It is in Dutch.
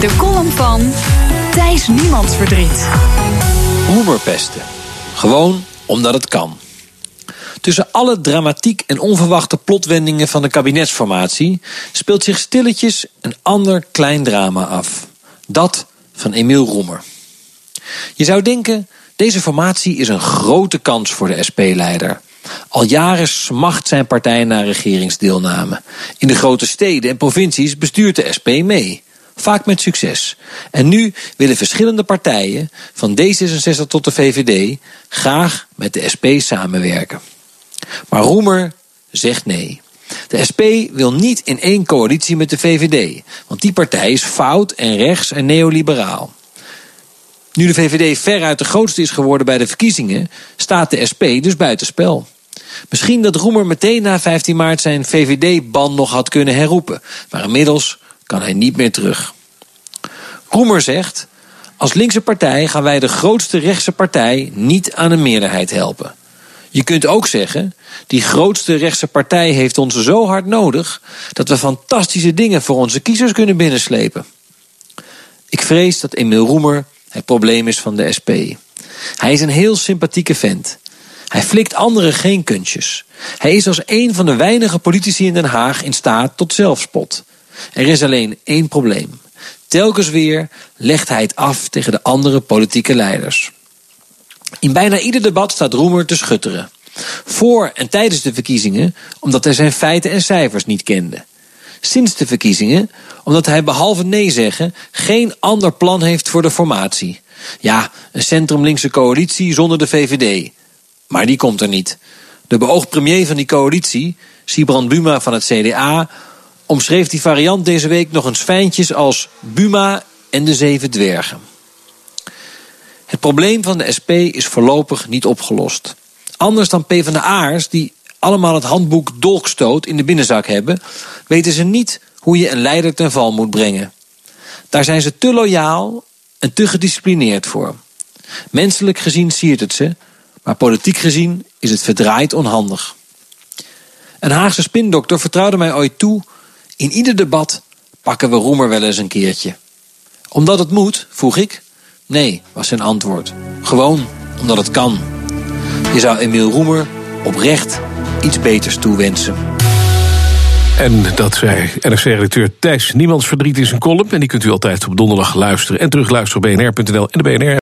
De column van Thijs Niemandsverdriet. Roemerpesten. Gewoon omdat het kan. Tussen alle dramatiek en onverwachte plotwendingen van de kabinetsformatie speelt zich stilletjes een ander klein drama af. Dat van Emiel Roemer. Je zou denken, deze formatie is een grote kans voor de SP-leider. Al jaren smacht zijn partij naar regeringsdeelname. In de grote steden en provincies bestuurt de SP mee. Vaak met succes. En nu willen verschillende partijen, van D66 tot de VVD, graag met de SP samenwerken. Maar Roemer zegt nee. De SP wil niet in één coalitie met de VVD, want die partij is fout en rechts en neoliberaal. Nu de VVD veruit de grootste is geworden bij de verkiezingen, staat de SP dus buitenspel. Misschien dat Roemer meteen na 15 maart zijn VVD-ban nog had kunnen herroepen, maar inmiddels kan hij niet meer terug. Roemer zegt: Als linkse partij gaan wij de grootste rechtse partij niet aan een meerderheid helpen. Je kunt ook zeggen: die grootste rechtse partij heeft ons zo hard nodig dat we fantastische dingen voor onze kiezers kunnen binnenslepen. Ik vrees dat Emiel Roemer het probleem is van de SP. Hij is een heel sympathieke vent. Hij flikt anderen geen kunstjes. Hij is als een van de weinige politici in Den Haag in staat tot zelfspot. Er is alleen één probleem. Telkens weer legt hij het af tegen de andere politieke leiders. In bijna ieder debat staat Roemer te schutteren. Voor en tijdens de verkiezingen, omdat hij zijn feiten en cijfers niet kende. Sinds de verkiezingen, omdat hij behalve nee zeggen geen ander plan heeft voor de formatie. Ja, een centrumlinkse coalitie zonder de VVD. Maar die komt er niet. De beoogd premier van die coalitie, Sibrand Buma van het CDA, omschreef die variant deze week nog eens fijntjes als Buma en de zeven dwergen. Het probleem van de SP is voorlopig niet opgelost. Anders dan PvdA'ers die allemaal het handboek dolkstoot in de binnenzak hebben, weten ze niet hoe je een leider ten val moet brengen. Daar zijn ze te loyaal en te gedisciplineerd voor. Menselijk gezien siert het ze, maar politiek gezien is het verdraaid onhandig. Een Haagse spindokter vertrouwde mij ooit toe: in ieder debat pakken we Roemer wel eens een keertje. Omdat het moet, vroeg ik. Nee, was zijn antwoord. Gewoon omdat het kan. Je zou Emiel Roemer oprecht iets beters toewensen. En dat zei NRC-redacteur Thijs Niemands verdriet in zijn column. En die kunt u altijd op donderdag luisteren en terugluisteren op bnr.nl en de BNR.